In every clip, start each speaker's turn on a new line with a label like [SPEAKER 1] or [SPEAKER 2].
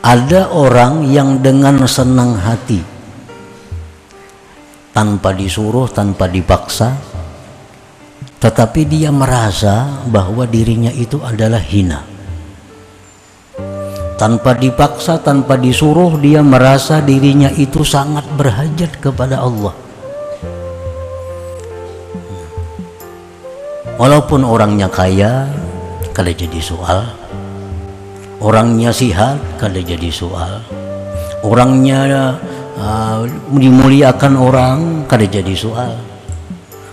[SPEAKER 1] ada orang yang dengan senang hati tanpa disuruh, tanpa dipaksa, tetapi dia merasa bahwa dirinya itu adalah hina. Tanpa dipaksa, tanpa disuruh, dia merasa dirinya itu sangat berhajat kepada Allah. Walaupun orangnya kaya, kada jadi soal orangnya sihat kada jadi soal. Orangnya uh, dimuliakan orang kada jadi soal.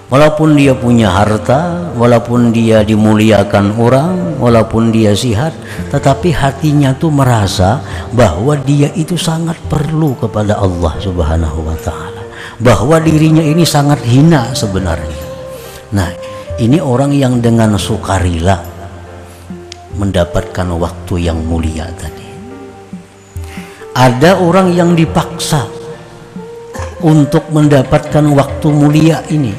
[SPEAKER 1] Walaupun dia punya harta walaupun dia dimuliakan orang walaupun dia sihat tetapi hatinya tuh merasa bahwa dia itu sangat perlu kepada Allah subhanahu wa ta'ala. Bahwa dirinya ini sangat hina sebenarnya. Nah ini orang yang dengan sukarela mendapatkan waktu yang mulia tadi. Ada orang yang dipaksa untuk mendapatkan waktu mulia ini.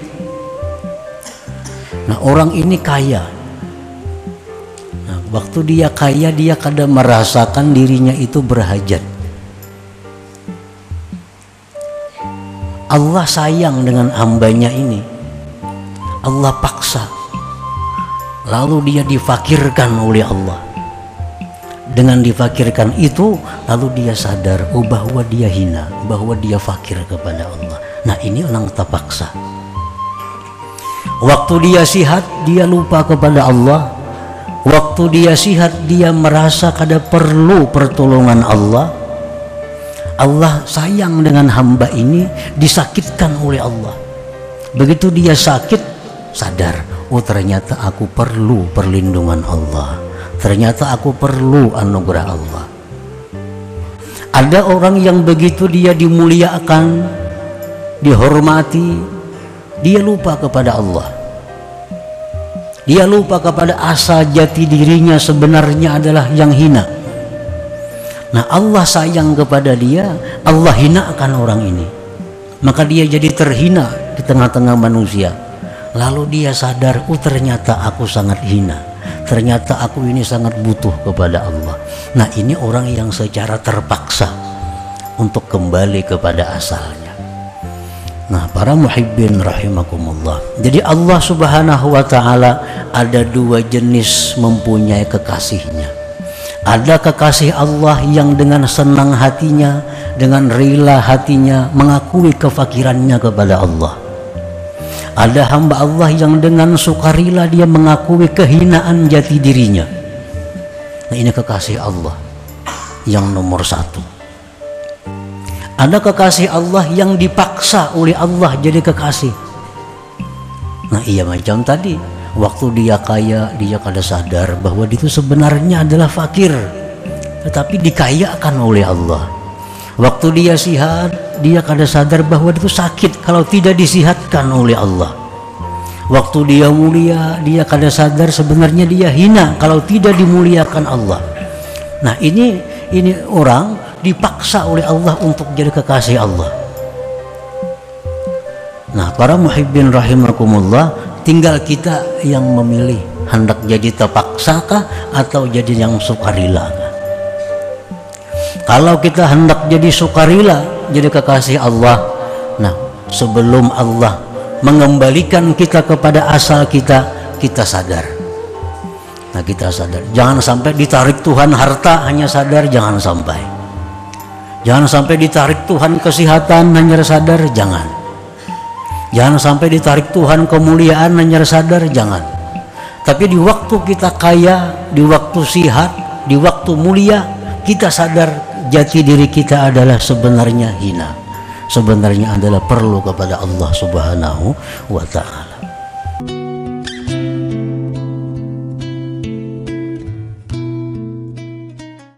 [SPEAKER 1] Nah, orang ini kaya. Nah, waktu dia kaya dia kadang merasakan dirinya itu berhajat. Allah sayang dengan hambanya ini. Allah paksa lalu dia difakirkan oleh Allah. Dengan difakirkan itu lalu dia sadar oh bahwa dia hina bahwa dia fakir kepada Allah. Nah ini orang terpaksa. Waktu dia sihat dia lupa kepada Allah. Waktu dia sihat dia merasa kada perlu pertolongan Allah. Allah sayang dengan hamba ini disakitkan oleh Allah. Begitu dia sakit sadar oh ternyata aku perlu perlindungan Allah. Ternyata aku perlu anugerah Allah. Ada orang yang begitu dia dimuliakan dihormati dia lupa kepada Allah. Dia lupa kepada asa jati dirinya sebenarnya adalah yang hina. Nah Allah sayang kepada dia Allah hinakan orang ini. Maka dia jadi terhina di tengah-tengah manusia Lalu dia sadar, oh ternyata aku sangat hina. Ternyata aku ini sangat butuh kepada Allah. Nah ini orang yang secara terpaksa untuk kembali kepada asalnya. Nah para muhibbin rahimakumullah. Jadi Allah subhanahu wa ta'ala ada dua jenis mempunyai kekasihnya. Ada kekasih Allah yang dengan senang hatinya, dengan rela hatinya mengakui kefakirannya kepada Allah ada hamba Allah yang dengan sukarela dia mengakui kehinaan jati dirinya. Nah ini kekasih Allah yang nomor satu. Ada kekasih Allah yang dipaksa oleh Allah jadi kekasih. Nah iya macam tadi waktu dia kaya dia kada sadar bahwa itu sebenarnya adalah fakir tetapi dikayakan oleh Allah waktu dia sihat dia kada sadar bahwa itu sakit kalau tidak disihatkan oleh Allah. Waktu dia mulia dia kada sadar sebenarnya dia hina kalau tidak dimuliakan Allah. Nah ini ini orang dipaksa oleh Allah untuk jadi kekasih Allah. Nah para muhibbin rahimakumullah tinggal kita yang memilih hendak jadi terpaksakah atau jadi yang sukarela kalau kita hendak jadi sukarela jadi kekasih Allah. Nah sebelum Allah mengembalikan kita kepada asal kita kita sadar. Nah kita sadar. Jangan sampai ditarik Tuhan harta hanya sadar jangan sampai. Jangan sampai ditarik Tuhan kesehatan hanya sadar jangan. Jangan sampai ditarik Tuhan kemuliaan hanya sadar jangan. Tapi di waktu kita kaya di waktu sihat di waktu mulia kita sadar jati diri kita adalah sebenarnya hina. Sebenarnya adalah perlu kepada Allah Subhanahu wa taala